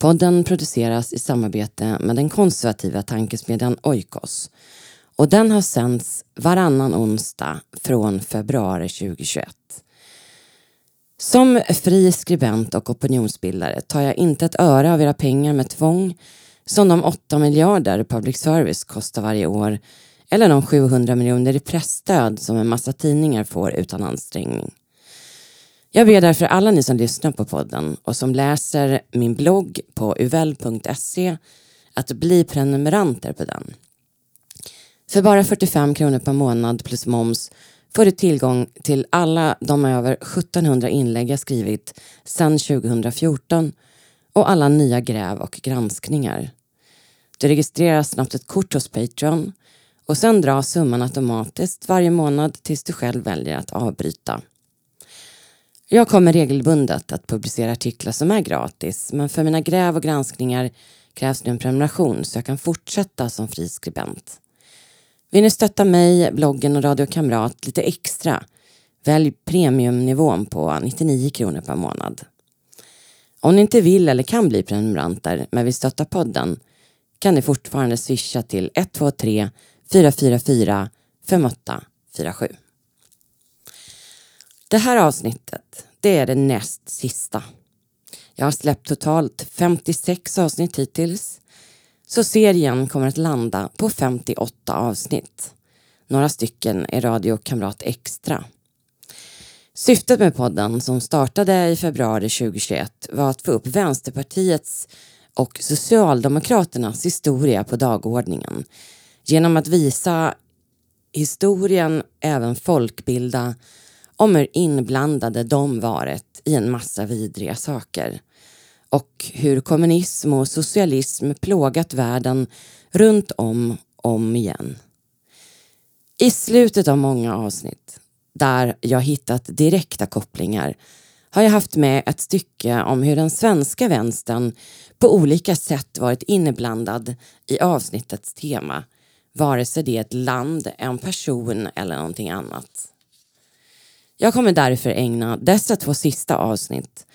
Podden produceras i samarbete med den konservativa tankesmedjan Oikos och den har sänts varannan onsdag från februari 2021. Som fri skribent och opinionsbildare tar jag inte ett öre av era pengar med tvång som de 8 miljarder public service kostar varje år eller de 700 miljoner i pressstöd som en massa tidningar får utan ansträngning. Jag ber därför alla ni som lyssnar på podden och som läser min blogg på uvel.se att bli prenumeranter på den. För bara 45 kronor per månad plus moms får du tillgång till alla de över 1700 inlägg jag skrivit sedan 2014 och alla nya gräv och granskningar. Du registrerar snabbt ett kort hos Patreon och sen dras summan automatiskt varje månad tills du själv väljer att avbryta. Jag kommer regelbundet att publicera artiklar som är gratis men för mina gräv och granskningar krävs nu en prenumeration så jag kan fortsätta som fri skribent. Vill ni stötta mig, bloggen och Radio Kamrat lite extra? Välj premiumnivån på 99 kronor per månad. Om ni inte vill eller kan bli prenumeranter men vill stötta podden kan ni fortfarande swisha till 123 444 5847. Det här avsnittet, det är det näst sista. Jag har släppt totalt 56 avsnitt hittills. Så serien kommer att landa på 58 avsnitt. Några stycken är Radio Kamrat Extra. Syftet med podden som startade i februari 2021 var att få upp Vänsterpartiets och Socialdemokraternas historia på dagordningen genom att visa historien, även folkbilda om hur inblandade de varit i en massa vidriga saker och hur kommunism och socialism plågat världen runt om om igen. I slutet av många avsnitt där jag hittat direkta kopplingar har jag haft med ett stycke om hur den svenska vänstern på olika sätt varit inblandad i avsnittets tema, vare sig det är ett land, en person eller någonting annat. Jag kommer därför ägna dessa två sista avsnitt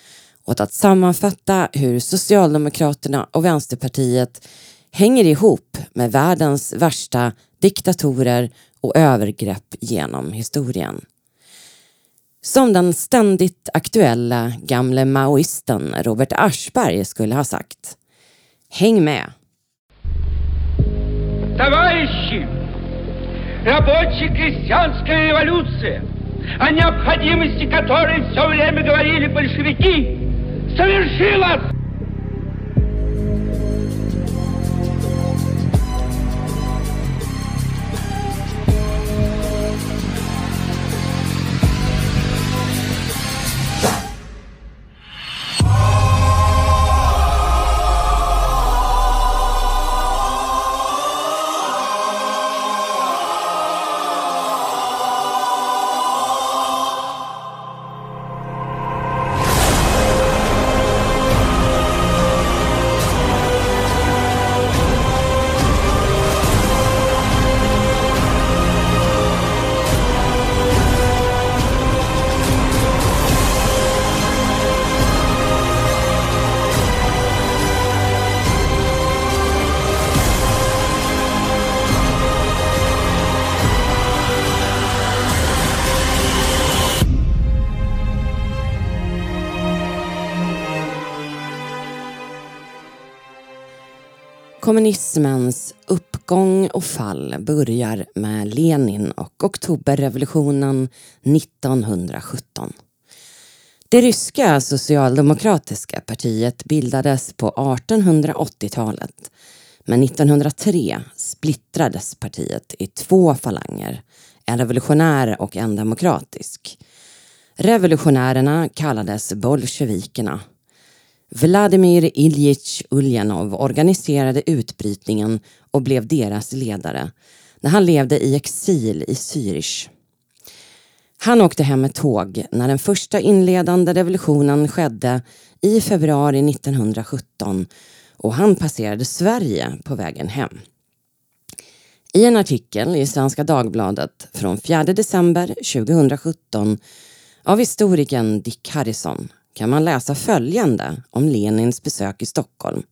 åt att sammanfatta hur Socialdemokraterna och Vänsterpartiet hänger ihop med världens värsta diktatorer och övergrepp genom historien. Som den ständigt aktuella gamle maoisten Robert Aschberg skulle ha sagt. Häng med! Товарищи! Рабоче-крестьянская революция, О необходимости которой все время говорили большевики, совершилась! Kommunismens uppgång och fall börjar med Lenin och oktoberrevolutionen 1917. Det ryska socialdemokratiska partiet bildades på 1880-talet men 1903 splittrades partiet i två falanger, en revolutionär och en demokratisk. Revolutionärerna kallades bolsjevikerna Vladimir Iljitj Uljanov organiserade utbrytningen och blev deras ledare när han levde i exil i Zürich. Han åkte hem med tåg när den första inledande revolutionen skedde i februari 1917 och han passerade Sverige på vägen hem. I en artikel i Svenska Dagbladet från 4 december 2017 av historikern Dick Harrison kan man läsa följande om Lenins besök i Stockholm.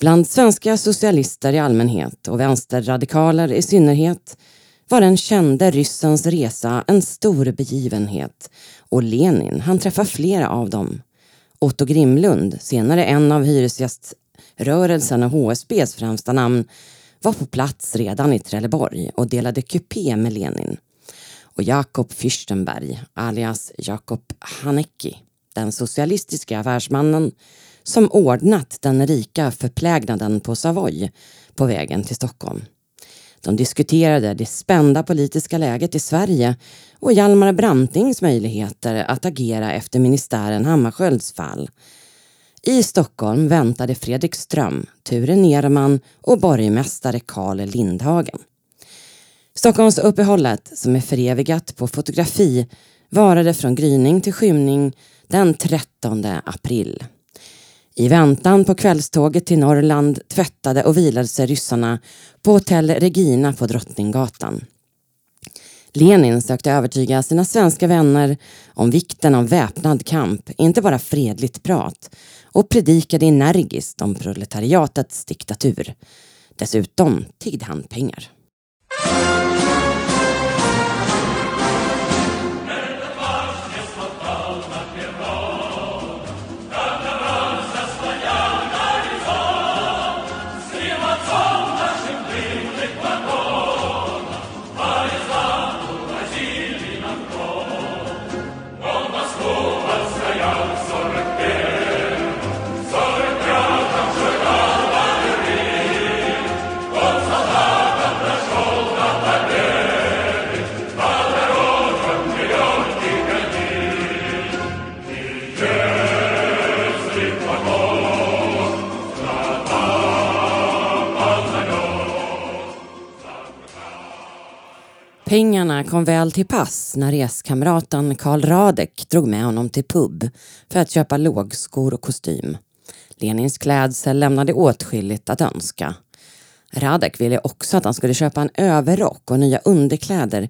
Bland svenska socialister i allmänhet och vänsterradikaler i synnerhet var den kände ryssens resa en stor begivenhet och Lenin han träffa flera av dem. Otto Grimlund, senare en av hyresgäströrelsen och HSBs främsta namn, var på plats redan i Trelleborg och delade kupé med Lenin. Och Jakob Fürstenberg, alias Jakob Hanecki, den socialistiska affärsmannen som ordnat den rika förplägnaden på Savoy på vägen till Stockholm. De diskuterade det spända politiska läget i Sverige och Hjalmar Brantings möjligheter att agera efter ministären Hammarskjölds fall. I Stockholm väntade Fredrik Ström, Ture Nerman och borgmästare Karl Lindhagen. Stockholmsuppehållet, som är förevigat på fotografi, varade från gryning till skymning den 13 april. I väntan på kvällståget till Norrland tvättade och vilade sig ryssarna på hotell Regina på Drottninggatan. Lenin sökte övertyga sina svenska vänner om vikten av väpnad kamp, inte bara fredligt prat och predikade energiskt om proletariatets diktatur. Dessutom tiggde han pengar. Pengarna kom väl till pass när reskamraten Karl Radek drog med honom till pub för att köpa lågskor och kostym. Lenins klädsel lämnade åtskilligt att önska. Radek ville också att han skulle köpa en överrock och nya underkläder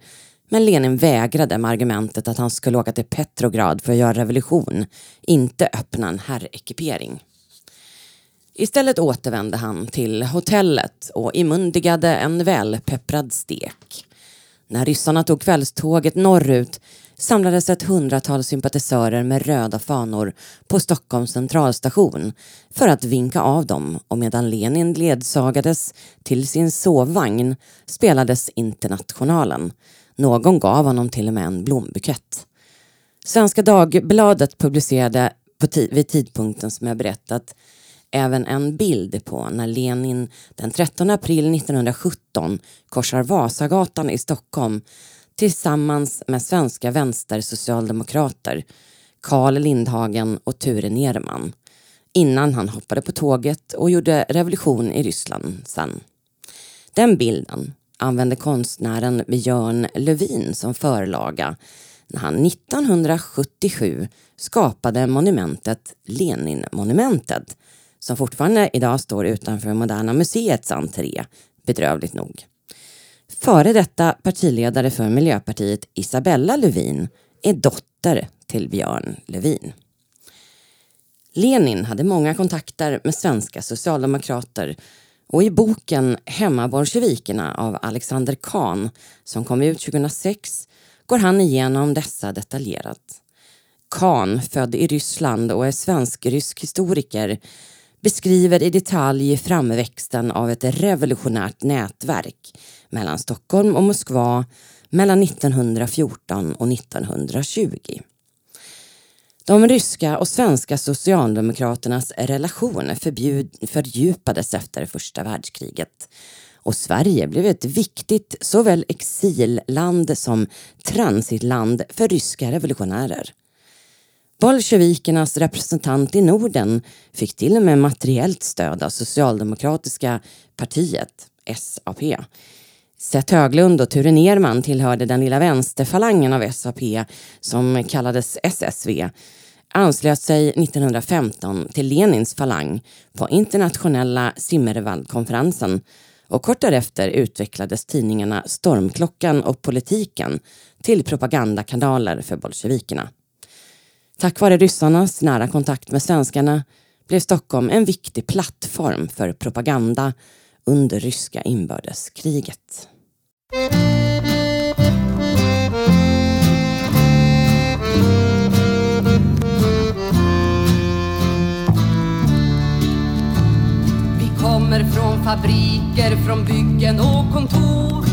men Lenin vägrade med argumentet att han skulle åka till Petrograd för att göra revolution, inte öppna en herrekipering. Istället återvände han till hotellet och imundigade en välpepprad stek. När ryssarna tog kvällståget norrut samlades ett hundratal sympatisörer med röda fanor på Stockholms centralstation för att vinka av dem och medan Lenin ledsagades till sin sovvagn spelades Internationalen. Någon gav honom till och med en blombukett. Svenska Dagbladet publicerade på vid tidpunkten som jag berättat även en bild på när Lenin den 13 april 1917 korsar Vasagatan i Stockholm tillsammans med svenska vänstersocialdemokrater Karl Lindhagen och Ture Nerman innan han hoppade på tåget och gjorde revolution i Ryssland sen. Den bilden använde konstnären Björn Lövin som förlaga när han 1977 skapade monumentet Leninmonumentet som fortfarande idag står utanför Moderna Museets entré, bedrövligt nog. Före detta partiledare för Miljöpartiet Isabella Lövin är dotter till Björn Lövin. Lenin hade många kontakter med svenska socialdemokrater och i boken Hemmabolsjevikerna av Alexander Kahn som kom ut 2006 går han igenom dessa detaljerat. Kahn, född i Ryssland och är svensk-rysk historiker, beskriver i detalj framväxten av ett revolutionärt nätverk mellan Stockholm och Moskva mellan 1914 och 1920. De ryska och svenska socialdemokraternas relationer fördjupades efter första världskriget och Sverige blev ett viktigt såväl exilland som transitland för ryska revolutionärer. Bolsjevikernas representant i Norden fick till och med materiellt stöd av Socialdemokratiska partiet, SAP. Seth Höglund och Ture Nerman tillhörde den lilla vänsterfalangen av SAP som kallades SSV anslöt sig 1915 till Lenins falang på internationella Simmerwaldkonferensen och kort därefter utvecklades tidningarna Stormklockan och Politiken till propagandakanaler för bolsjevikerna. Tack vare ryssarnas nära kontakt med svenskarna blev Stockholm en viktig plattform för propaganda under ryska inbördeskriget. Vi kommer från fabriker, från byggen och kontor.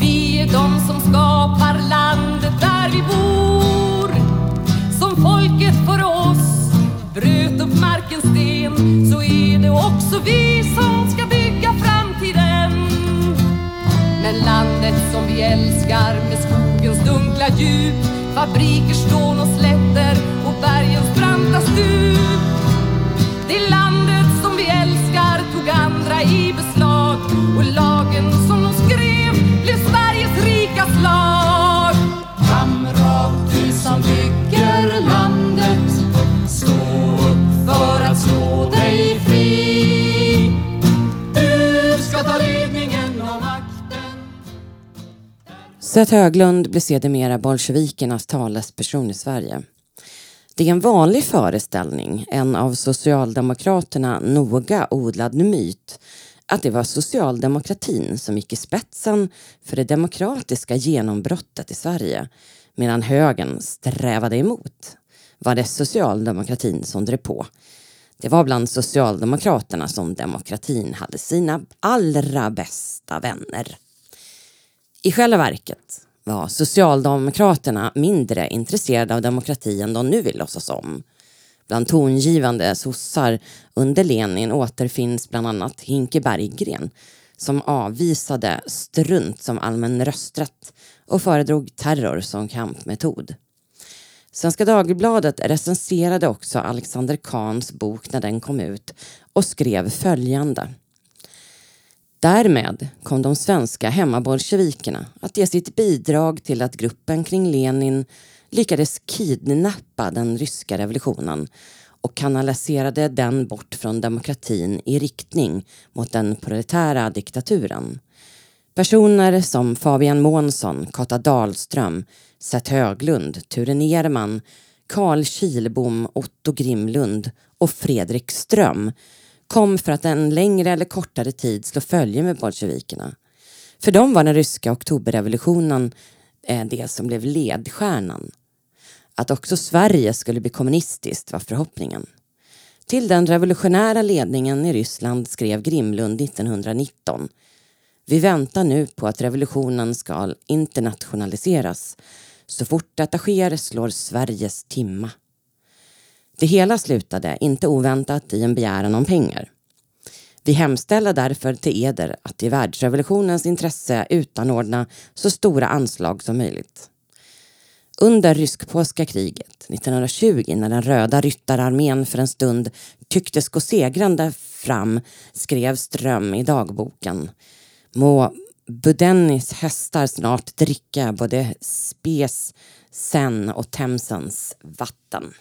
Vi är de som skapar landet där vi bor. Så är det också vi som ska bygga framtiden. Men landet som vi älskar med skogens dunkla djup fabriker, stål och slätter och bergens branta stup. Det landet som vi älskar tog andra i beslag och lagen Seth Höglund blev sedermera bolsjevikernas talesperson i Sverige. Det är en vanlig föreställning, en av Socialdemokraterna noga odlad myt, att det var socialdemokratin som gick i spetsen för det demokratiska genombrottet i Sverige, medan högern strävade emot. Var det socialdemokratin som drev på. Det var bland Socialdemokraterna som demokratin hade sina allra bästa vänner. I själva verket var Socialdemokraterna mindre intresserade av demokrati än de nu vill låtsas om. Bland tongivande sossar under Lenin återfinns bland annat Hinke Berggren som avvisade strunt som allmän rösträtt och föredrog terror som kampmetod. Svenska Dagbladet recenserade också Alexander Kahns bok när den kom ut och skrev följande. Därmed kom de svenska hemmabolsjevikerna att ge sitt bidrag till att gruppen kring Lenin lyckades kidnappa den ryska revolutionen och kanaliserade den bort från demokratin i riktning mot den proletära diktaturen. Personer som Fabian Månsson, Kata Dahlström, Seth Höglund, Ture Nerman, Carl Kilbom, Otto Grimlund och Fredrik Ström kom för att en längre eller kortare tid slå följe med bolsjevikerna. För dem var den ryska oktoberrevolutionen eh, det som blev ledstjärnan. Att också Sverige skulle bli kommunistiskt var förhoppningen. Till den revolutionära ledningen i Ryssland skrev Grimlund 1919 Vi väntar nu på att revolutionen ska internationaliseras. Så fort detta sker slår Sveriges timma. Det hela slutade, inte oväntat, i en begäran om pengar. Vi hemställer därför till eder att i världsrevolutionens intresse utanordna så stora anslag som möjligt. Under rysk-polska kriget 1920 när den röda ryttararmén för en stund tycktes gå segrande fram skrev Ström i dagboken Må Budennis hästar snart dricka både Spes, Sen och Themsens vatten.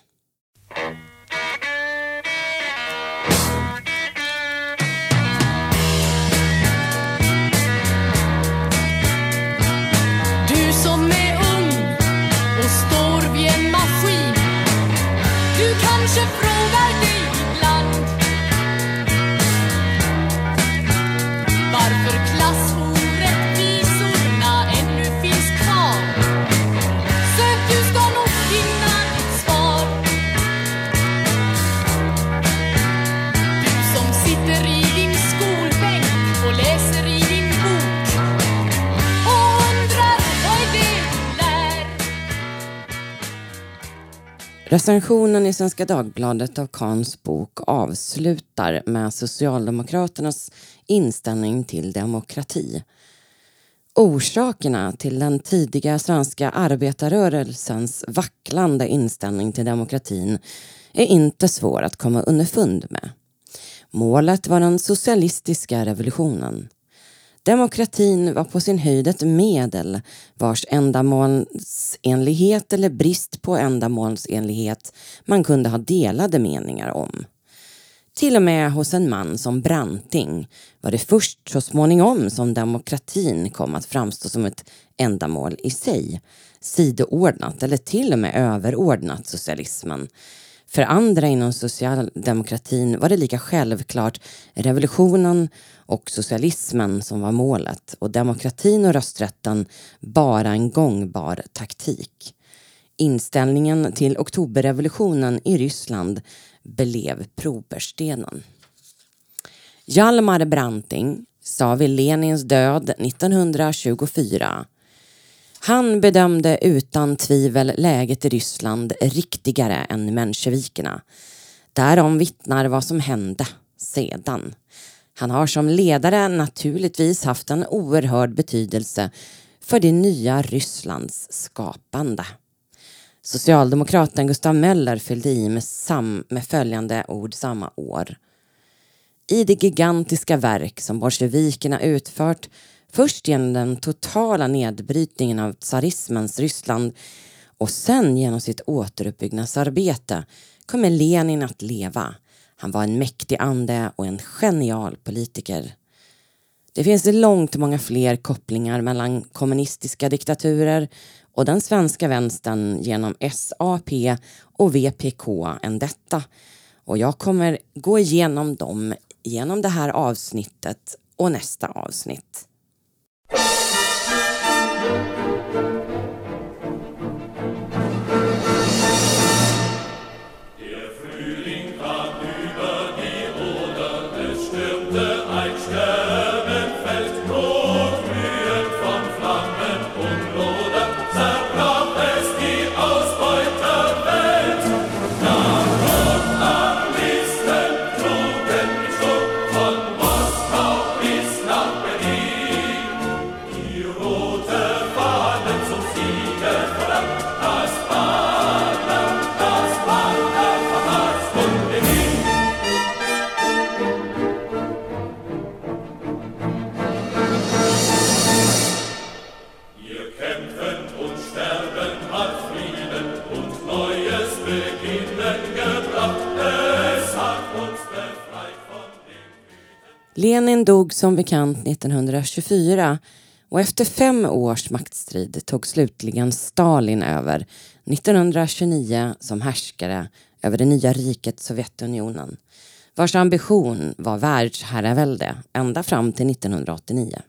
Recensionen i Svenska Dagbladet av Kahns bok avslutar med Socialdemokraternas inställning till demokrati. Orsakerna till den tidiga svenska arbetarrörelsens vacklande inställning till demokratin är inte svår att komma underfund med. Målet var den socialistiska revolutionen. Demokratin var på sin höjd ett medel vars ändamålsenlighet eller brist på ändamålsenlighet man kunde ha delade meningar om. Till och med hos en man som Branting var det först så småningom som demokratin kom att framstå som ett ändamål i sig, sidoordnat eller till och med överordnat socialismen. För andra inom socialdemokratin var det lika självklart revolutionen och socialismen som var målet och demokratin och rösträtten bara en gångbar taktik. Inställningen till oktoberrevolutionen i Ryssland blev proberstenen. Hjalmar Branting sa vid Lenins död 1924 han bedömde utan tvivel läget i Ryssland riktigare än mensjevikerna. Därom vittnar vad som hände sedan. Han har som ledare naturligtvis haft en oerhörd betydelse för det nya Rysslands skapande. Socialdemokraten Gustav Möller fyllde i med, sam med följande ord samma år. I det gigantiska verk som bolsjevikerna utfört först genom den totala nedbrytningen av tsarismens Ryssland och sen genom sitt återuppbyggnadsarbete kommer Lenin att leva. Han var en mäktig ande och en genial politiker. Det finns långt många fler kopplingar mellan kommunistiska diktaturer och den svenska vänstern genom SAP och VPK än detta. Och jag kommer gå igenom dem genom det här avsnittet och nästa avsnitt. Bye. Lenin dog som bekant 1924 och efter fem års maktstrid tog slutligen Stalin över 1929 som härskare över det nya riket Sovjetunionen vars ambition var världsherravälde ända fram till 1989.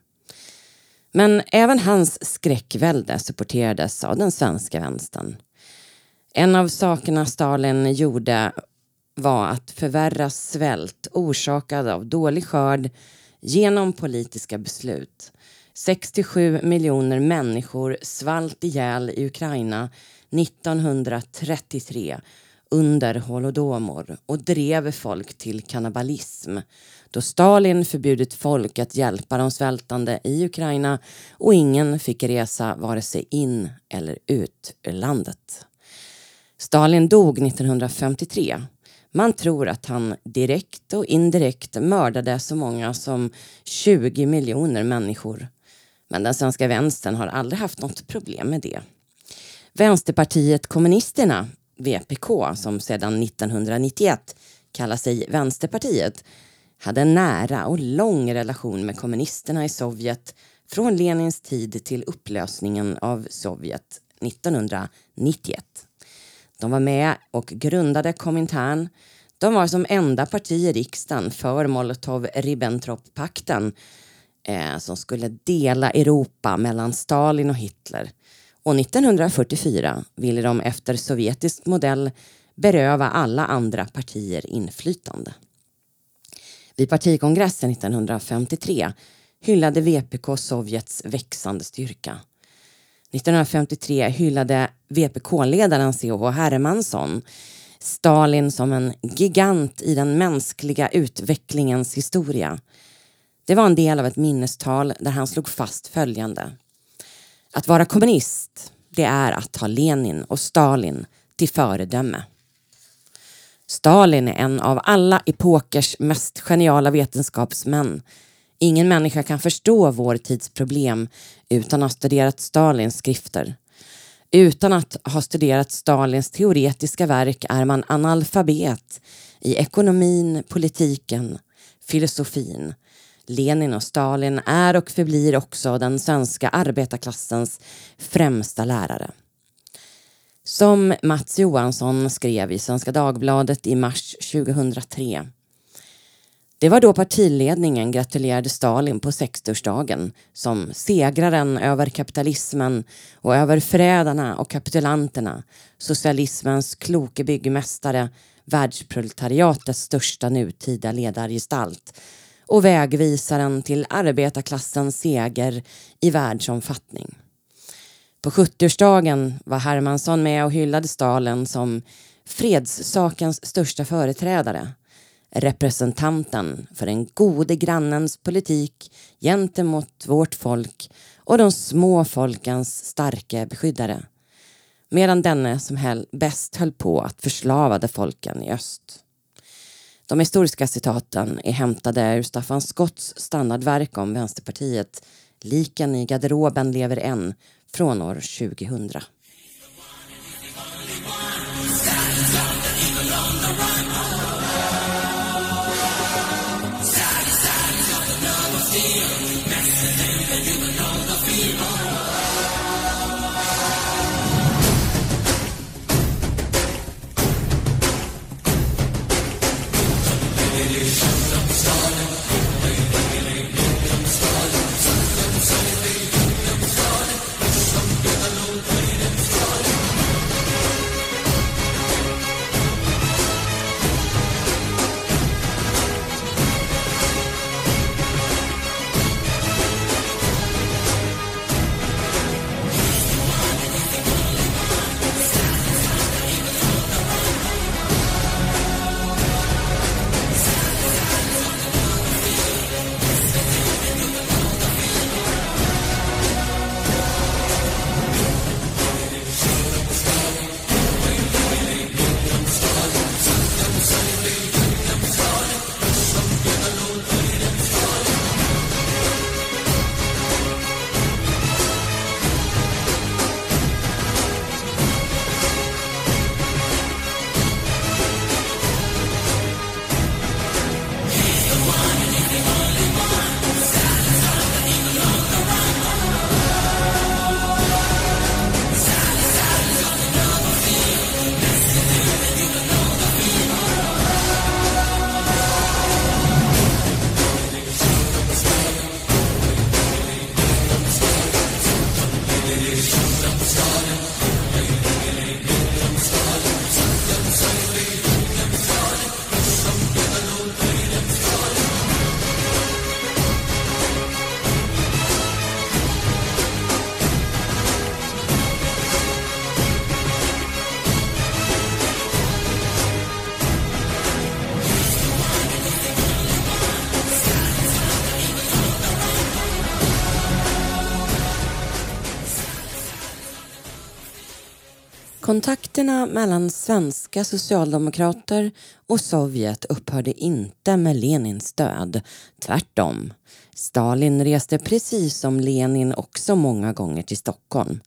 Men även hans skräckvälde supporterades av den svenska vänstern. En av sakerna Stalin gjorde var att förvärra svält orsakad av dålig skörd genom politiska beslut. 67 miljoner människor svalt ihjäl i Ukraina 1933 under holodomor och drev folk till kannibalism då Stalin förbjudit folk att hjälpa de svältande i Ukraina och ingen fick resa vare sig in eller ut ur landet. Stalin dog 1953 man tror att han direkt och indirekt mördade så många som 20 miljoner människor. Men den svenska vänstern har aldrig haft något problem med det. Vänsterpartiet kommunisterna, VPK, som sedan 1991 kallar sig Vänsterpartiet, hade en nära och lång relation med kommunisterna i Sovjet från Lenins tid till upplösningen av Sovjet 1991. De var med och grundade Komintern. De var som enda parti i riksdagen för Molotov-Ribbentrop-pakten eh, som skulle dela Europa mellan Stalin och Hitler. Och 1944 ville de efter sovjetisk modell beröva alla andra partier inflytande. Vid partikongressen 1953 hyllade VPK Sovjets växande styrka. 1953 hyllade VPK-ledaren C.H. Hermansson Stalin som en gigant i den mänskliga utvecklingens historia. Det var en del av ett minnestal där han slog fast följande. Att vara kommunist, det är att ha Lenin och Stalin till föredöme. Stalin är en av alla epokers mest geniala vetenskapsmän. Ingen människa kan förstå vår tids problem utan att ha studerat Stalins skrifter. Utan att ha studerat Stalins teoretiska verk är man analfabet i ekonomin, politiken, filosofin. Lenin och Stalin är och förblir också den svenska arbetarklassens främsta lärare. Som Mats Johansson skrev i Svenska Dagbladet i mars 2003. Det var då partiledningen gratulerade Stalin på 60-årsdagen som segraren över kapitalismen och över förrädarna och kapitulanterna, socialismens kloke byggmästare, världsproletariatets största nutida ledargestalt och vägvisaren till arbetarklassens seger i världsomfattning. På 70-årsdagen var Hermansson med och hyllade Stalin som fredssakens största företrädare. Representanten för den gode grannens politik gentemot vårt folk och de små folkens starke beskyddare. Medan denne som höll, bäst höll på att förslavade folken i öst. De historiska citaten är hämtade ur Staffan Skotts standardverk om Vänsterpartiet Liken i garderoben lever än från år 2000. Kontakterna mellan svenska socialdemokrater och Sovjet upphörde inte med Lenins död. Tvärtom. Stalin reste precis som Lenin också många gånger till Stockholm.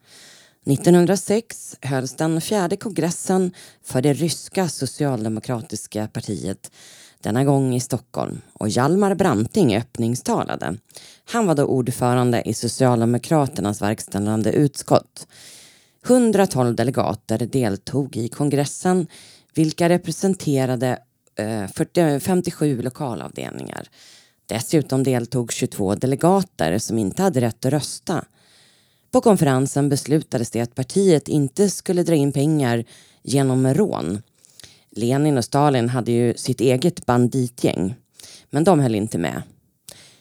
1906 hölls den fjärde kongressen för det ryska socialdemokratiska partiet denna gång i Stockholm och Hjalmar Branting öppningstalade. Han var då ordförande i Socialdemokraternas verkställande utskott. 112 delegater deltog i kongressen vilka representerade eh, 57 lokalavdelningar. Dessutom deltog 22 delegater som inte hade rätt att rösta. På konferensen beslutades det att partiet inte skulle dra in pengar genom rån. Lenin och Stalin hade ju sitt eget banditgäng, men de höll inte med.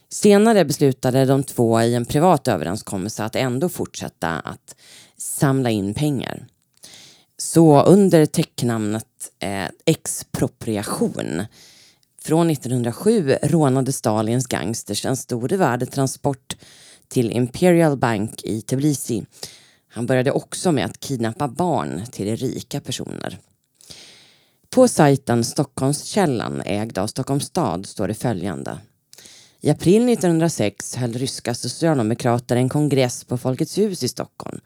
Senare beslutade de två i en privat överenskommelse att ändå fortsätta att samla in pengar. Så under täcknamnet eh, expropriation Från 1907 rånade Stalins gangsters en stor värdetransport till Imperial Bank i Tbilisi. Han började också med att kidnappa barn till rika personer. På sajten Stockholmskällan ägd av Stockholms stad står det följande. I april 1906 höll ryska socialdemokrater en kongress på Folkets hus i Stockholm.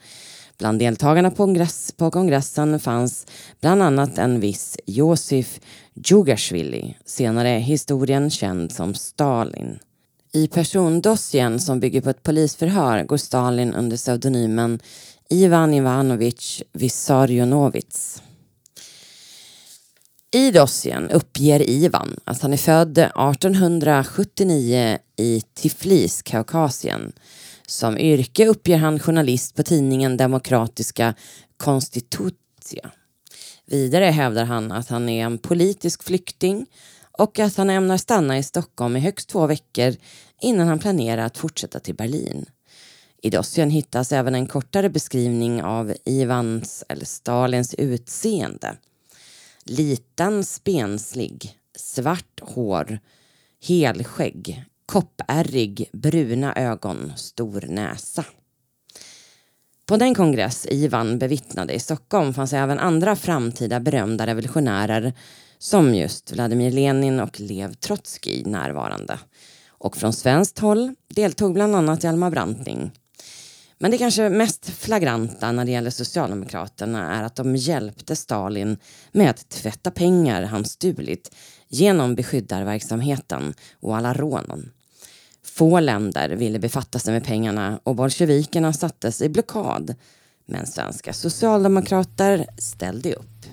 Bland deltagarna på, kongress, på kongressen fanns bland annat en viss Josif Djugashvili, senare historien känd som Stalin. I persondossien som bygger på ett polisförhör går Stalin under pseudonymen Ivan Ivanovich Vissarionovits. I dossien uppger Ivan att han är född 1879 i Tiflis, Kaukasien. Som yrke uppger han journalist på tidningen Demokratiska Konstitutia. Vidare hävdar han att han är en politisk flykting och att han ämnar stanna i Stockholm i högst två veckor innan han planerar att fortsätta till Berlin. I dossiern hittas även en kortare beskrivning av Ivans eller Stalins utseende. Liten, spenslig, svart hår, helskägg, koppärrig, bruna ögon, stor näsa. På den kongress Ivan bevittnade i Stockholm fanns även andra framtida berömda revolutionärer som just Vladimir Lenin och Lev Trotskij närvarande. Och från svenskt håll deltog bland annat Hjalmar Branting. Men det kanske mest flagranta när det gäller Socialdemokraterna är att de hjälpte Stalin med att tvätta pengar han stulit genom beskyddarverksamheten och alla rånen. Få länder ville befatta sig med pengarna och bolsjevikerna sattes i blockad. Men svenska socialdemokrater ställde upp.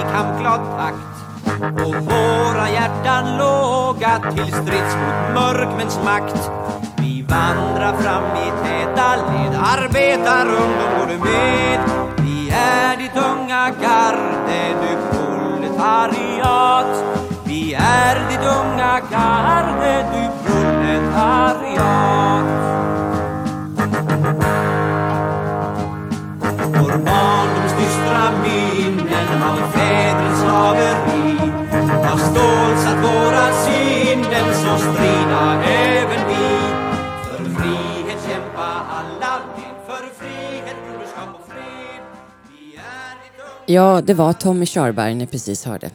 I kampglad takt och våra hjärtan låga till strids mot mörkmäns makt. Vi vandrar fram i täta led, arbetarungdom går du med. Vi är ditt unga garde, du proletariat. Vi är ditt unga garde, du har stålsatt våra sinnen så strida även vi för frihet kämpa alla för frihet, broderskap och fred Vi är Ja, det var Tommy Körberg ni precis hörde.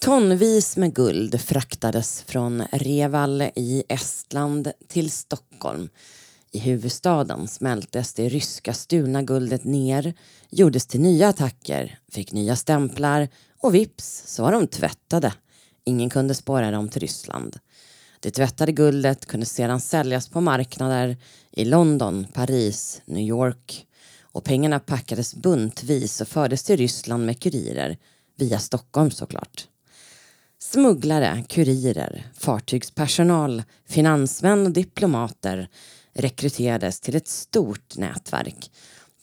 Tonvis med guld fraktades från Reval i Estland till Stockholm. I huvudstaden smältes det ryska stulna guldet ner, gjordes till nya attacker, fick nya stämplar och vips så var de tvättade. Ingen kunde spåra dem till Ryssland. Det tvättade guldet kunde sedan säljas på marknader i London, Paris, New York och pengarna packades buntvis och fördes till Ryssland med kurirer, via Stockholm såklart. Smugglare, kurirer, fartygspersonal, finansmän och diplomater rekryterades till ett stort nätverk.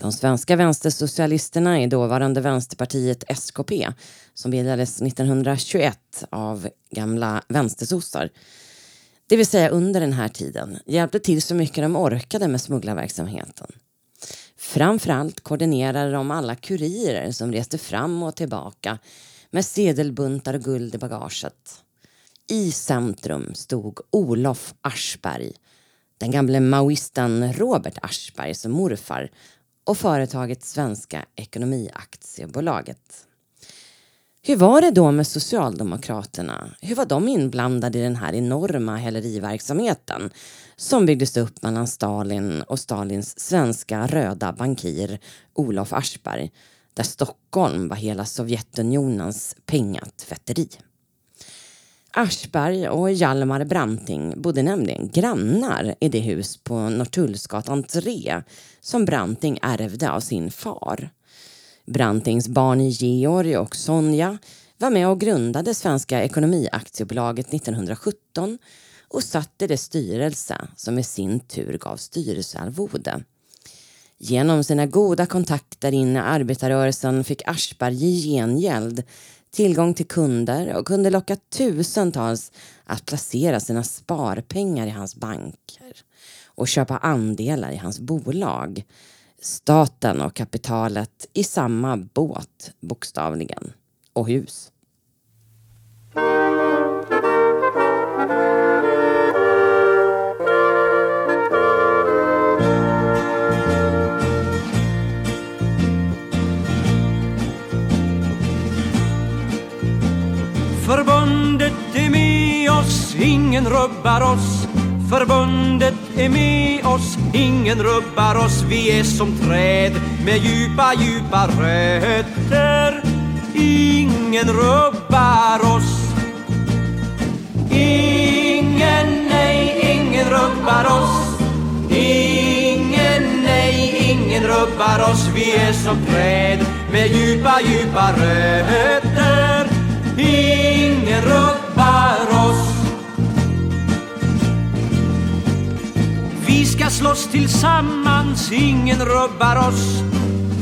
De svenska vänstersocialisterna i dåvarande Vänsterpartiet SKP som bildades 1921 av gamla vänstersossar det vill säga under den här tiden, hjälpte till så mycket de orkade med smugglarverksamheten. Framförallt koordinerade de alla kurirer som reste fram och tillbaka med sedelbuntar och guld i bagaget. I centrum stod Olof Aschberg, den gamle maoisten Robert Aschberg som morfar och företaget Svenska Ekonomiaktiebolaget. Hur var det då med Socialdemokraterna? Hur var de inblandade i den här enorma häleriverksamheten som byggdes upp mellan Stalin och Stalins svenska röda bankir Olof Aschberg där Stockholm var hela Sovjetunionens pengatvätteri. Aschberg och Hjalmar Branting bodde nämligen grannar i det hus på Norrtullsgatan 3 som Branting ärvde av sin far. Brantings barn Georg och Sonja var med och grundade Svenska Ekonomiaktiebolaget 1917 och satte det styrelse som i sin tur gav styrelsearvode. Genom sina goda kontakter in i arbetarrörelsen fick Aschberg i gengäld tillgång till kunder och kunde locka tusentals att placera sina sparpengar i hans banker och köpa andelar i hans bolag. Staten och kapitalet i samma båt, bokstavligen. Och hus. Ingen rubbar oss Förbundet är med oss, ingen rubbar oss Vi är som träd med djupa, djupa rötter. Ingen rubbar oss. Ingen, nej, ingen rubbar oss. Ingen, nej, ingen rubbar oss. Vi är som träd med djupa, djupa rötter. Ingen rubbar oss. Ska slåss tillsammans, ingen rubbar oss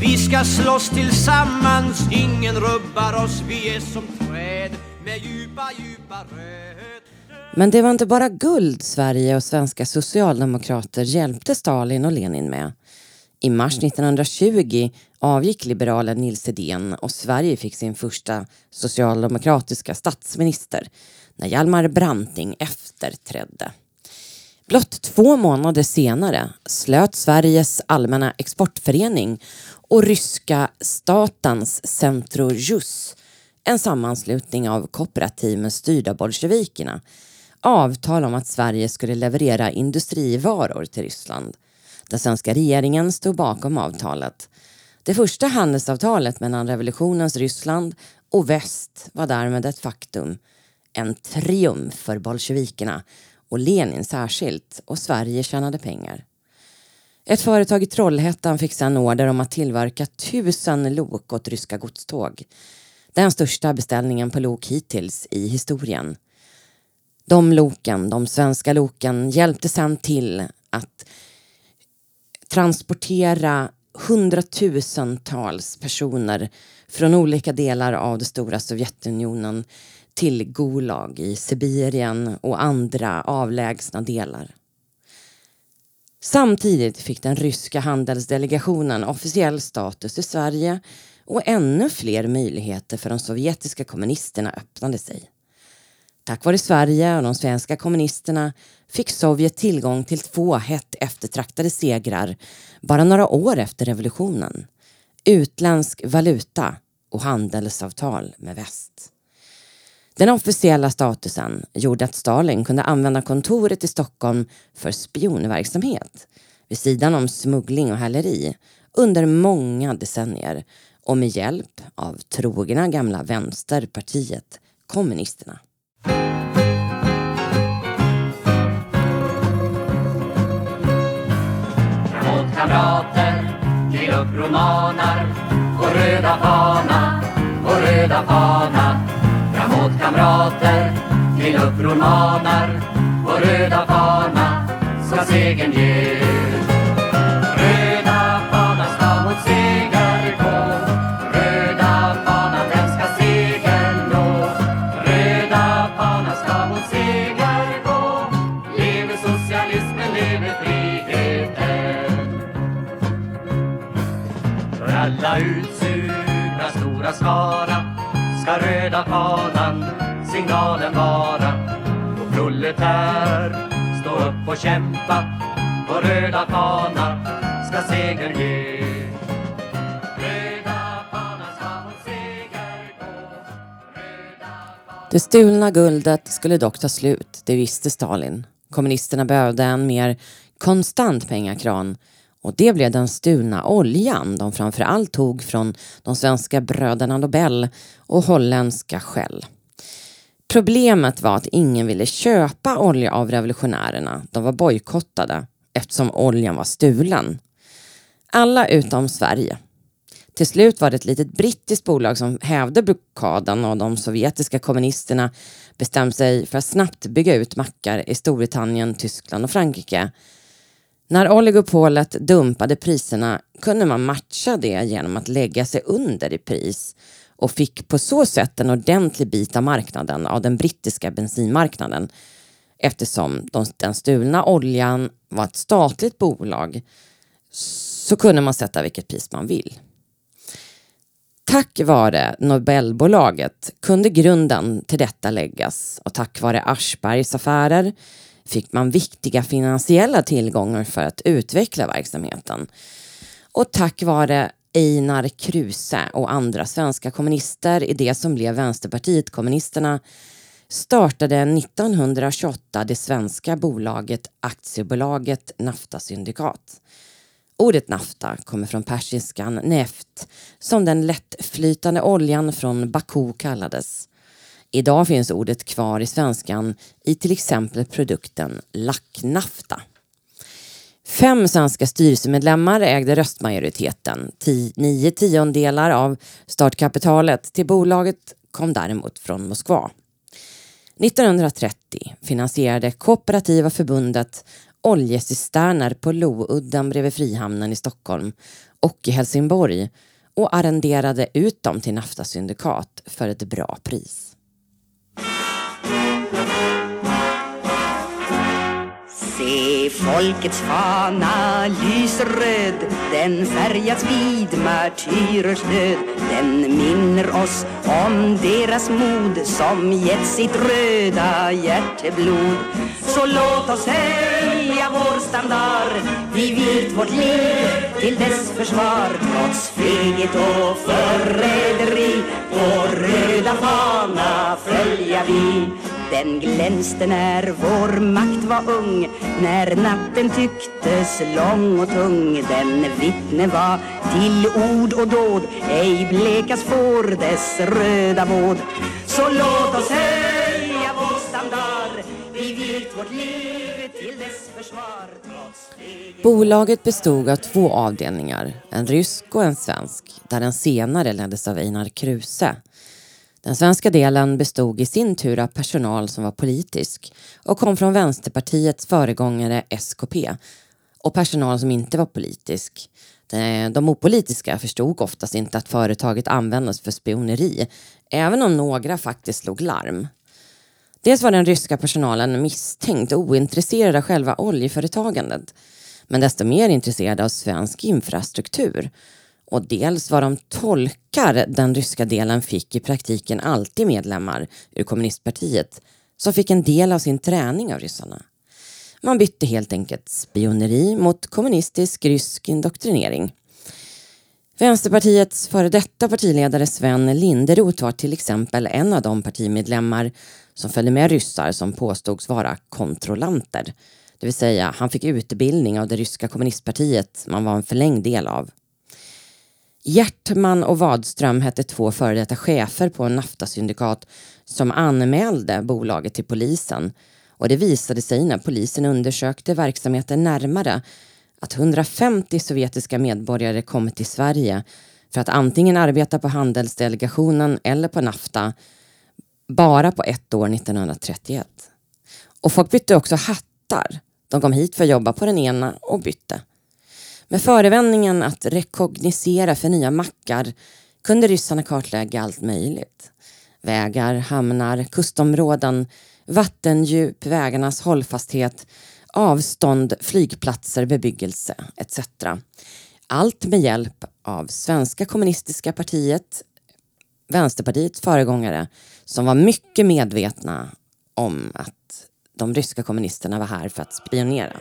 Vi ska slåss tillsammans, ingen rubbar oss Vi är som träd med djupa, djupa rötter Men det var inte bara guld Sverige och svenska socialdemokrater hjälpte Stalin och Lenin med. I mars 1920 avgick liberalen Nils Edén och Sverige fick sin första socialdemokratiska statsminister när Hjalmar Branting efterträdde. Blott två månader senare slöt Sveriges allmänna exportförening och ryska statens Centrojus, en sammanslutning av kooperativ med styrda bolsjevikerna, avtal om att Sverige skulle leverera industrivaror till Ryssland. Den svenska regeringen stod bakom avtalet. Det första handelsavtalet mellan revolutionens Ryssland och väst var därmed ett faktum. En triumf för bolsjevikerna och Lenin särskilt och Sverige tjänade pengar. Ett företag i Trollhättan fick sedan order om att tillverka tusen lok åt ryska godståg. Den största beställningen på lok hittills i historien. De loken, de svenska loken, hjälpte sedan till att transportera hundratusentals personer från olika delar av det stora Sovjetunionen till Gulag i Sibirien och andra avlägsna delar. Samtidigt fick den ryska handelsdelegationen officiell status i Sverige och ännu fler möjligheter för de sovjetiska kommunisterna öppnade sig. Tack vare Sverige och de svenska kommunisterna fick Sovjet tillgång till två hett eftertraktade segrar bara några år efter revolutionen. Utländsk valuta och handelsavtal med väst. Den officiella statusen gjorde att Stalin kunde använda kontoret i Stockholm för spionverksamhet vid sidan om smuggling och häleri under många decennier och med hjälp av trogna gamla vänsterpartiet kommunisterna. mot kamrater till upp romaner, Vår röda fana, vår röda fana kamrater till uppror manar Vår röda fana ska segern ge. Kämpa Vår röda fana ska seger ge Röda fanan ska seger Det stulna guldet skulle dock ta slut, det visste Stalin. Kommunisterna behövde en mer konstant pengakran och det blev den stulna oljan de framförallt tog från de svenska bröderna Nobel och holländska Shell. Problemet var att ingen ville köpa olja av revolutionärerna. De var bojkottade eftersom oljan var stulen. Alla utom Sverige. Till slut var det ett litet brittiskt bolag som hävde blockaden och de sovjetiska kommunisterna bestämde sig för att snabbt bygga ut mackar i Storbritannien, Tyskland och Frankrike. När oligopolet dumpade priserna kunde man matcha det genom att lägga sig under i pris och fick på så sätt en ordentlig bit av marknaden av den brittiska bensinmarknaden eftersom de, den stulna oljan var ett statligt bolag så kunde man sätta vilket pris man vill. Tack vare Nobelbolaget kunde grunden till detta läggas och tack vare Aschbergs affärer fick man viktiga finansiella tillgångar för att utveckla verksamheten. Och tack vare Einar Kruse och andra svenska kommunister i det som blev Vänsterpartiet kommunisterna startade 1928 det svenska bolaget Aktiebolaget Nafta Syndikat. Ordet nafta kommer från persiskan neft som den lättflytande oljan från Baku kallades. Idag finns ordet kvar i svenskan i till exempel produkten lacknafta. Fem svenska styrelsemedlemmar ägde röstmajoriteten. nio tiondelar av startkapitalet till bolaget kom däremot från Moskva. 1930 finansierade Kooperativa förbundet oljecisterner på Loudden bredvid Frihamnen i Stockholm och i Helsingborg och arrenderade ut dem till Nafta syndikat för ett bra pris. Se, folkets fana lyser röd Den färgas vid martyrers död Den minner oss om deras mod Som gett sitt röda hjärteblod. Så låt oss höja vår standard. Vi vilt vårt liv till dess försvar. Trots feghet och förräderi Vår röda fana följa vi den glänste när vår makt var ung. När natten tycktes lång och tung Den vittne var till ord och dåd. Ej blekas får dess röda våd Så låt oss höja vår standard. Vi vilt vårt liv till dess försvar. Bolaget bestod av två avdelningar, en rysk och en svensk, där den senare leddes av Einar Kruse. Den svenska delen bestod i sin tur av personal som var politisk och kom från Vänsterpartiets föregångare SKP och personal som inte var politisk. De opolitiska förstod oftast inte att företaget användes för spioneri, även om några faktiskt slog larm. Dels var den ryska personalen misstänkt och ointresserad av själva oljeföretagandet, men desto mer intresserad av svensk infrastruktur och dels vad de tolkar den ryska delen fick i praktiken alltid medlemmar ur kommunistpartiet som fick en del av sin träning av ryssarna. Man bytte helt enkelt spioneri mot kommunistisk rysk indoktrinering. Vänsterpartiets före detta partiledare Sven Linderoth var till exempel en av de partimedlemmar som följde med ryssar som påstods vara kontrollanter. Det vill säga, han fick utbildning av det ryska kommunistpartiet man var en förlängd del av. Hjärtman och Wadström hette två före detta chefer på en naftasyndikat som anmälde bolaget till polisen. Och det visade sig när polisen undersökte verksamheten närmare att 150 sovjetiska medborgare kommit till Sverige för att antingen arbeta på handelsdelegationen eller på Nafta bara på ett år 1931. Och folk bytte också hattar. De kom hit för att jobba på den ena och bytte. Med förevändningen att rekognosera för nya mackar kunde ryssarna kartlägga allt möjligt. Vägar, hamnar, kustområden, vattendjup, vägarnas hållfasthet, avstånd, flygplatser, bebyggelse etc. Allt med hjälp av Svenska kommunistiska partiet, Vänsterpartiets föregångare, som var mycket medvetna om att de ryska kommunisterna var här för att spionera.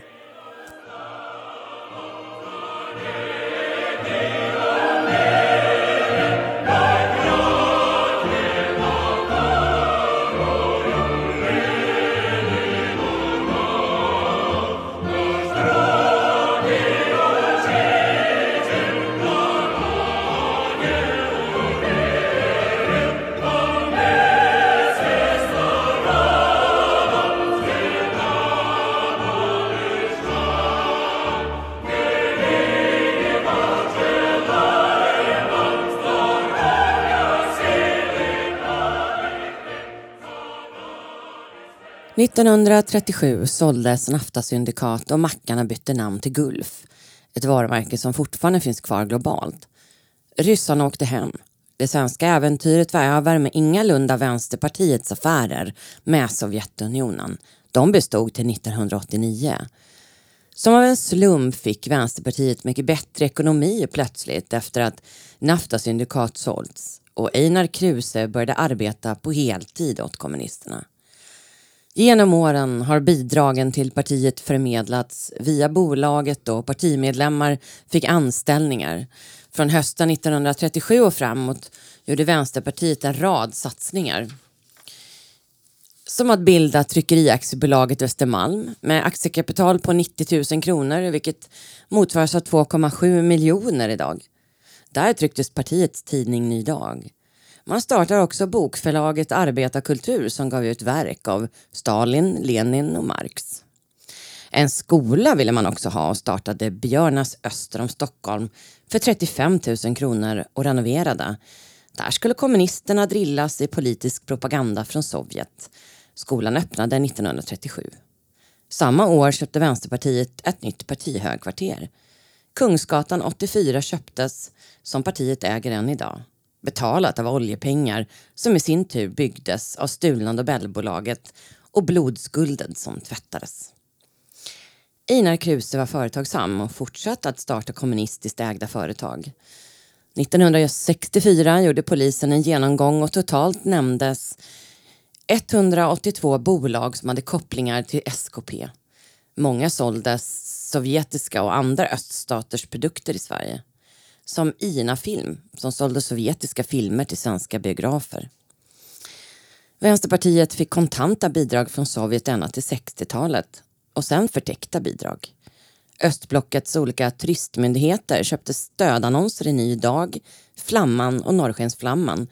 1937 såldes Nafta-syndikat och mackarna bytte namn till Gulf. Ett varumärke som fortfarande finns kvar globalt. Ryssarna åkte hem. Det svenska äventyret var över med ingalunda Vänsterpartiets affärer med Sovjetunionen. De bestod till 1989. Som av en slump fick Vänsterpartiet mycket bättre ekonomi plötsligt efter att Nafta-syndikat sålts och Einar Kruse började arbeta på heltid åt kommunisterna. Genom åren har bidragen till partiet förmedlats via bolaget och partimedlemmar fick anställningar. Från hösten 1937 och framåt gjorde Vänsterpartiet en rad satsningar. Som att bilda Tryckeriaktiebolaget Östermalm med aktiekapital på 90 000 kronor vilket motsvaras av 2,7 miljoner idag. Där trycktes partiets tidning Ny Dag. Man startar också bokförlaget Arbetarkultur som gav ut verk av Stalin, Lenin och Marx. En skola ville man också ha och startade Björnas öster om Stockholm för 35 000 kronor och renoverade. Där skulle kommunisterna drillas i politisk propaganda från Sovjet. Skolan öppnade 1937. Samma år köpte Vänsterpartiet ett nytt partihögkvarter. Kungsgatan 84 köptes, som partiet äger än idag betalat av oljepengar som i sin tur byggdes av stulna Nobelbolaget och blodskulden som tvättades. Einar Kruse var företagsam och fortsatte att starta kommunistiskt ägda företag. 1964 gjorde polisen en genomgång och totalt nämndes 182 bolag som hade kopplingar till SKP. Många såldes sovjetiska och andra öststaters produkter i Sverige som Ina Film som sålde sovjetiska filmer till svenska biografer. Vänsterpartiet fick kontanta bidrag från Sovjet ända till 60-talet och sen förtäckta bidrag. Östblockets olika turistmyndigheter köpte stödannonser i Ny Dag, Flamman och Norrskensflamman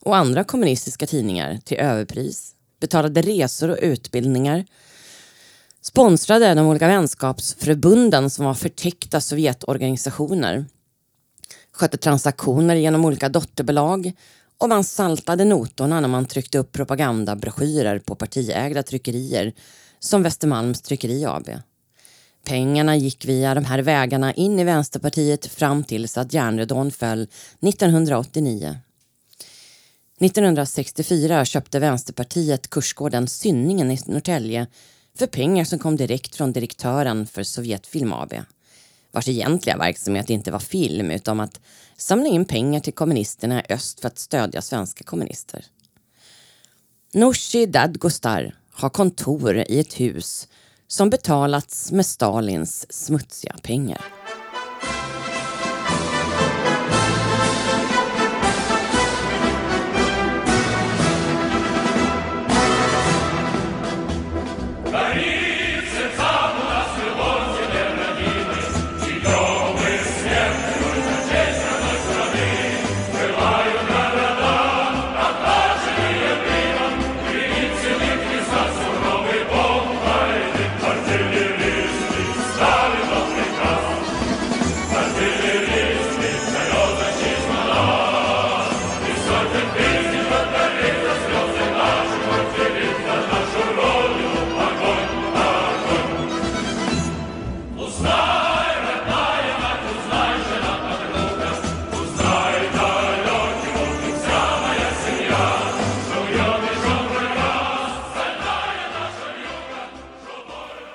och andra kommunistiska tidningar till överpris, betalade resor och utbildningar, sponsrade de olika vänskapsförbunden som var förtäckta Sovjetorganisationer skötte transaktioner genom olika dotterbolag och man saltade notorna när man tryckte upp propagandabroschyrer på partiägda tryckerier som Västermalms Tryckeri AB. Pengarna gick via de här vägarna in i Vänsterpartiet fram tills att järnridån föll 1989. 1964 köpte Vänsterpartiet kursgården Synningen i Norrtälje för pengar som kom direkt från direktören för Sovjetfilm AB vars egentliga verksamhet inte var film utan att samla in pengar till kommunisterna i öst för att stödja svenska kommunister. Nooshi Dadgostar har kontor i ett hus som betalats med Stalins smutsiga pengar.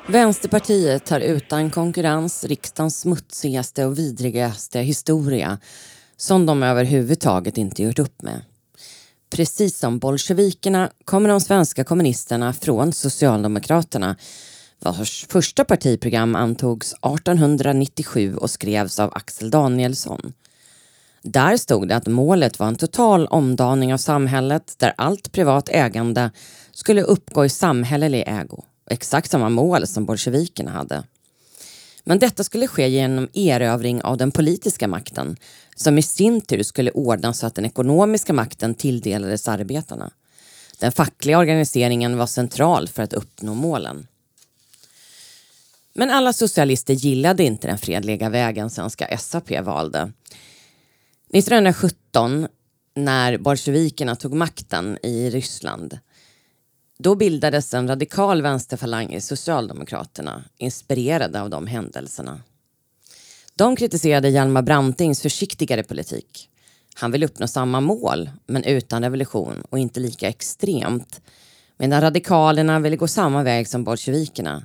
Vänsterpartiet har utan konkurrens riksdagens smutsigaste och vidrigaste historia som de överhuvudtaget inte gjort upp med. Precis som bolsjevikerna kommer de svenska kommunisterna från Socialdemokraterna vars första partiprogram antogs 1897 och skrevs av Axel Danielsson. Där stod det att målet var en total omdaning av samhället där allt privat ägande skulle uppgå i samhällelig ägo exakt samma mål som bolsjevikerna hade. Men detta skulle ske genom erövring av den politiska makten som i sin tur skulle ordnas så att den ekonomiska makten tilldelades arbetarna. Den fackliga organiseringen var central för att uppnå målen. Men alla socialister gillade inte den fredliga vägen svenska SAP valde. 1917 när bolsjevikerna tog makten i Ryssland då bildades en radikal vänsterfalang i Socialdemokraterna, inspirerade av de händelserna. De kritiserade Hjalmar Brantings försiktigare politik. Han vill uppnå samma mål, men utan revolution och inte lika extremt. Medan radikalerna ville gå samma väg som bolsjevikerna.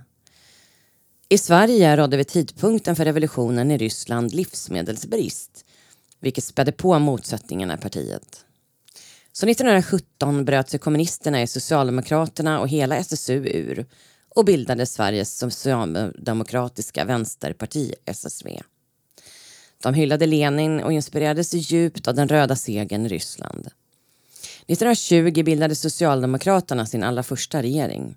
I Sverige rådde vid tidpunkten för revolutionen i Ryssland livsmedelsbrist, vilket spädde på motsättningarna i partiet. Så 1917 bröt sig kommunisterna i Socialdemokraterna och hela SSU ur och bildade Sveriges socialdemokratiska vänsterparti, SSV. De hyllade Lenin och inspirerades djupt av den röda segern i Ryssland. 1920 bildade Socialdemokraterna sin allra första regering.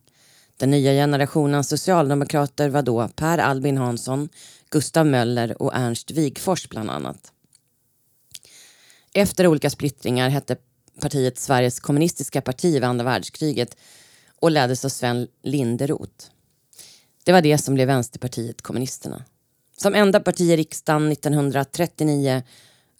Den nya generationen socialdemokrater var då Per Albin Hansson, Gustav Möller och Ernst Wigforss bland annat. Efter olika splittringar hette partiet Sveriges kommunistiska parti vid andra världskriget och leddes av Sven Linderoth. Det var det som blev Vänsterpartiet kommunisterna. Som enda parti i riksdagen 1939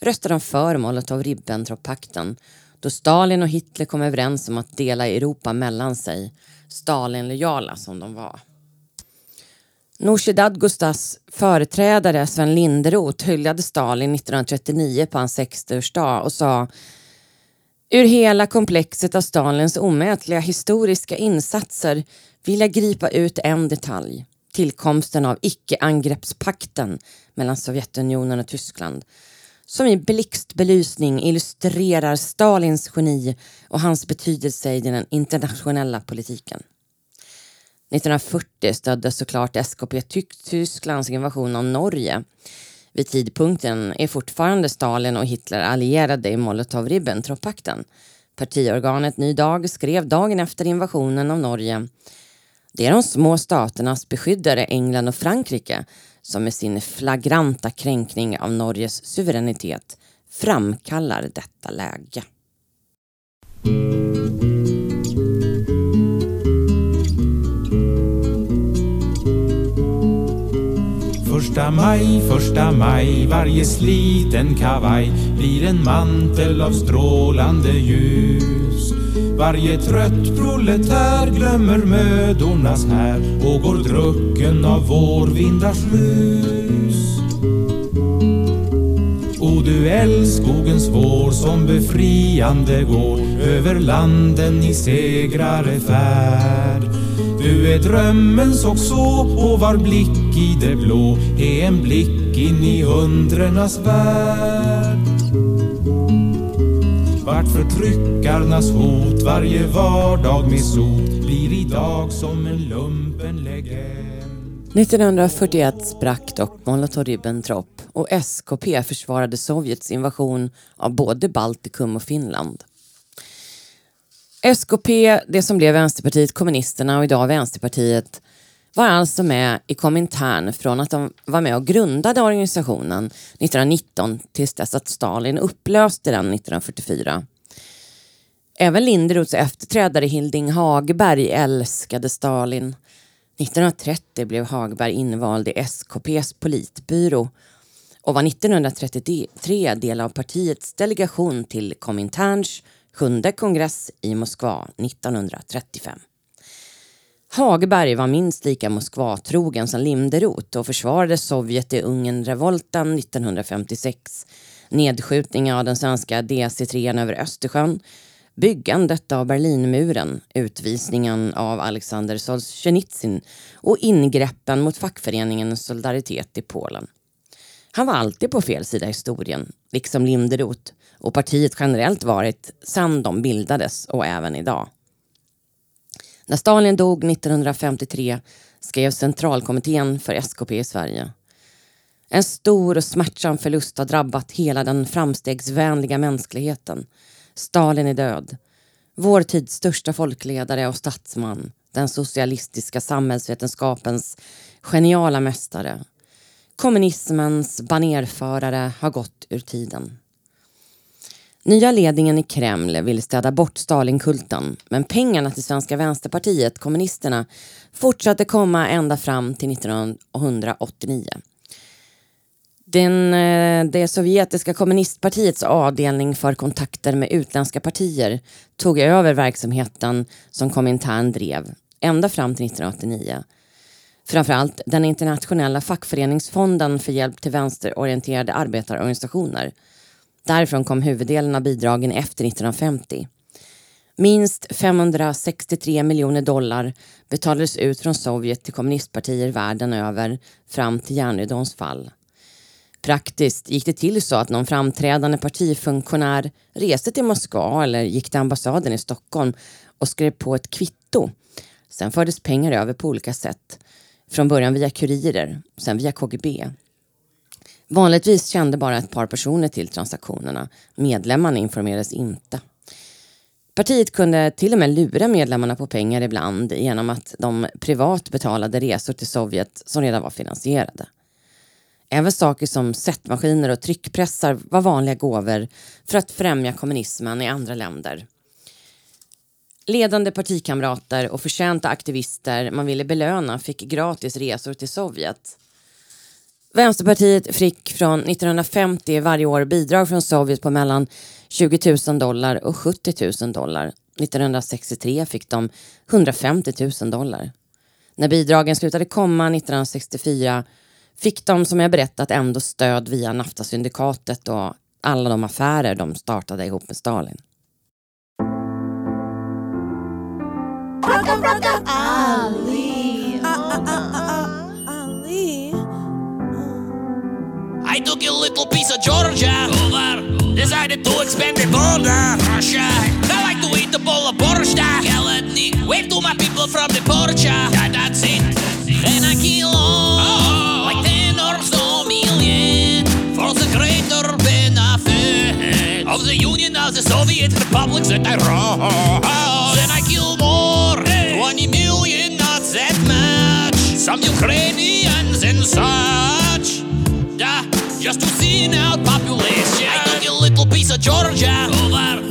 röstade de för Molotov-Ribbentrop-pakten då Stalin och Hitler kom överens om att dela Europa mellan sig, Stalin-lojala som de var. Nooshi Dadgostas företrädare Sven Linderoth hyllade Stalin 1939 på hans 60-årsdag och sa Ur hela komplexet av Stalins omätliga historiska insatser vill jag gripa ut en detalj. Tillkomsten av icke-angreppspakten mellan Sovjetunionen och Tyskland som i blixtbelysning illustrerar Stalins geni och hans betydelse i den internationella politiken. 1940 stödde såklart SKP Tysklands invasion av Norge. Vid tidpunkten är fortfarande Stalin och Hitler allierade i Molotov-Ribbentrop-pakten. Partiorganet Ny Dag skrev dagen efter invasionen av Norge det är de små staternas beskyddare England och Frankrike som med sin flagranta kränkning av Norges suveränitet framkallar detta läge. Första maj, första maj, varje sliten kavaj blir en mantel av strålande ljus. Varje trött proletär glömmer mödornas här och går drucken av vårvindars rus. O du älskogens vår som befriande går över landen i segrare färd. Du är drömmens också och var blick i det blå är en blick in i undrenas värld. Vart förtryckarnas hot varje vardag med sot blir idag som en lumpen legend. 1941 sprack dock Molotov-Ribbentrop och SKP försvarade Sovjets invasion av både Baltikum och Finland. SKP, det som blev Vänsterpartiet kommunisterna och idag Vänsterpartiet, var alltså med i Komintern från att de var med och grundade organisationen 1919 tills dess att Stalin upplöste den 1944. Även Linderoths efterträdare Hilding Hagberg älskade Stalin. 1930 blev Hagberg invald i SKPs politbyrå och var 1933 del av partiets delegation till Kominterns sjunde kongress i Moskva 1935. Hagberg var minst lika Moskvatrogen som Linderoth och försvarade Sovjet i Ungernrevolten 1956, nedskjutningen av den svenska DC-3 över Östersjön, byggandet av Berlinmuren, utvisningen av Alexander Solzhenitsyn. Och ingreppen mot fackföreningen Solidaritet i Polen. Han var alltid på fel sida i historien, liksom Linderoth. Och partiet generellt varit sedan de bildades och även idag. När Stalin dog 1953 skrev centralkommittén för SKP i Sverige. En stor och smärtsam förlust har drabbat hela den framstegsvänliga mänskligheten. Stalin är död. Vår tids största folkledare och statsman. Den socialistiska samhällsvetenskapens geniala mästare. Kommunismens banerförare har gått ur tiden. Nya ledningen i Kreml vill städa bort Stalinkulten men pengarna till Svenska vänsterpartiet, kommunisterna, fortsatte komma ända fram till 1989. Den, eh, det sovjetiska kommunistpartiets avdelning för kontakter med utländska partier, tog över verksamheten som Komintern drev ända fram till 1989. Framförallt den internationella fackföreningsfonden för hjälp till vänsterorienterade arbetarorganisationer. Därifrån kom huvuddelen av bidragen efter 1950. Minst 563 miljoner dollar betalades ut från Sovjet till kommunistpartier världen över fram till järnridåns fall. Praktiskt gick det till så att någon framträdande partifunktionär reste till Moskva eller gick till ambassaden i Stockholm och skrev på ett kvitto. Sen fördes pengar över på olika sätt. Från början via kurirer, sen via KGB. Vanligtvis kände bara ett par personer till transaktionerna. Medlemmarna informerades inte. Partiet kunde till och med lura medlemmarna på pengar ibland genom att de privat betalade resor till Sovjet som redan var finansierade. Även saker som sättmaskiner och tryckpressar var vanliga gåvor för att främja kommunismen i andra länder. Ledande partikamrater och förtjänta aktivister man ville belöna fick gratis resor till Sovjet. Vänsterpartiet fick från 1950 varje år bidrag från Sovjet på mellan 20 000 dollar och 70 000 dollar. 1963 fick de 150 000 dollar. När bidragen slutade komma 1964 fick de som jag berättat ändå stöd via Nafta-syndikatet och alla de affärer de startade ihop med Stalin. I took a little piece of Georgia over. Decided to expand the border. Russia. I like to eat a bowl of borscht. Wave to my people from the porch. Yeah, that's it. And I kill all like ten or so million for the greater benefit of the Union of the Soviet Republics that I run. Then I kill more, 20 million, not that much. Some Ukrainians. Yeah, just out population. I took a little piece of Georgia over.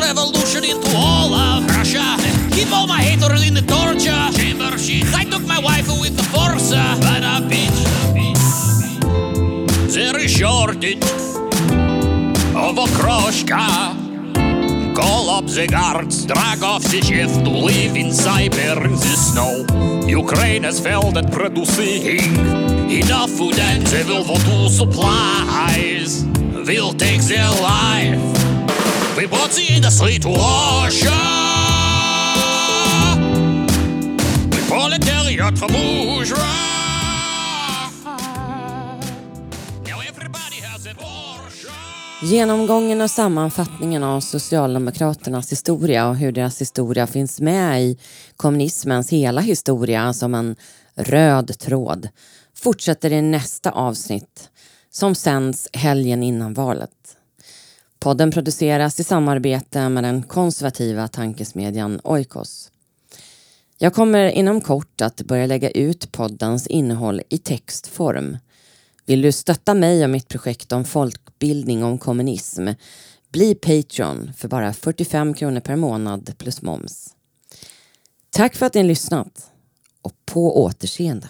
Revolution into all of Russia. Keep all my haters in the torture chamber shit. I took my wife with the force, but a bitch. There is shortage of okroshka. Call up the guards, drag off the shift to live in cyber in the snow. Ukraine has failed at producing enough food and they will for two supplies. Will take their life. We bought the industry to Russia. The proletariat from Now Genomgången och sammanfattningen av Socialdemokraternas historia och hur deras historia finns med i kommunismens hela historia som en röd tråd fortsätter i nästa avsnitt som sänds helgen innan valet. Podden produceras i samarbete med den konservativa tankesmedjan Oikos. Jag kommer inom kort att börja lägga ut poddens innehåll i textform. Vill du stötta mig och mitt projekt om folkbildning om kommunism? Bli Patreon för bara 45 kronor per månad plus moms. Tack för att ni lyssnat och på återseende.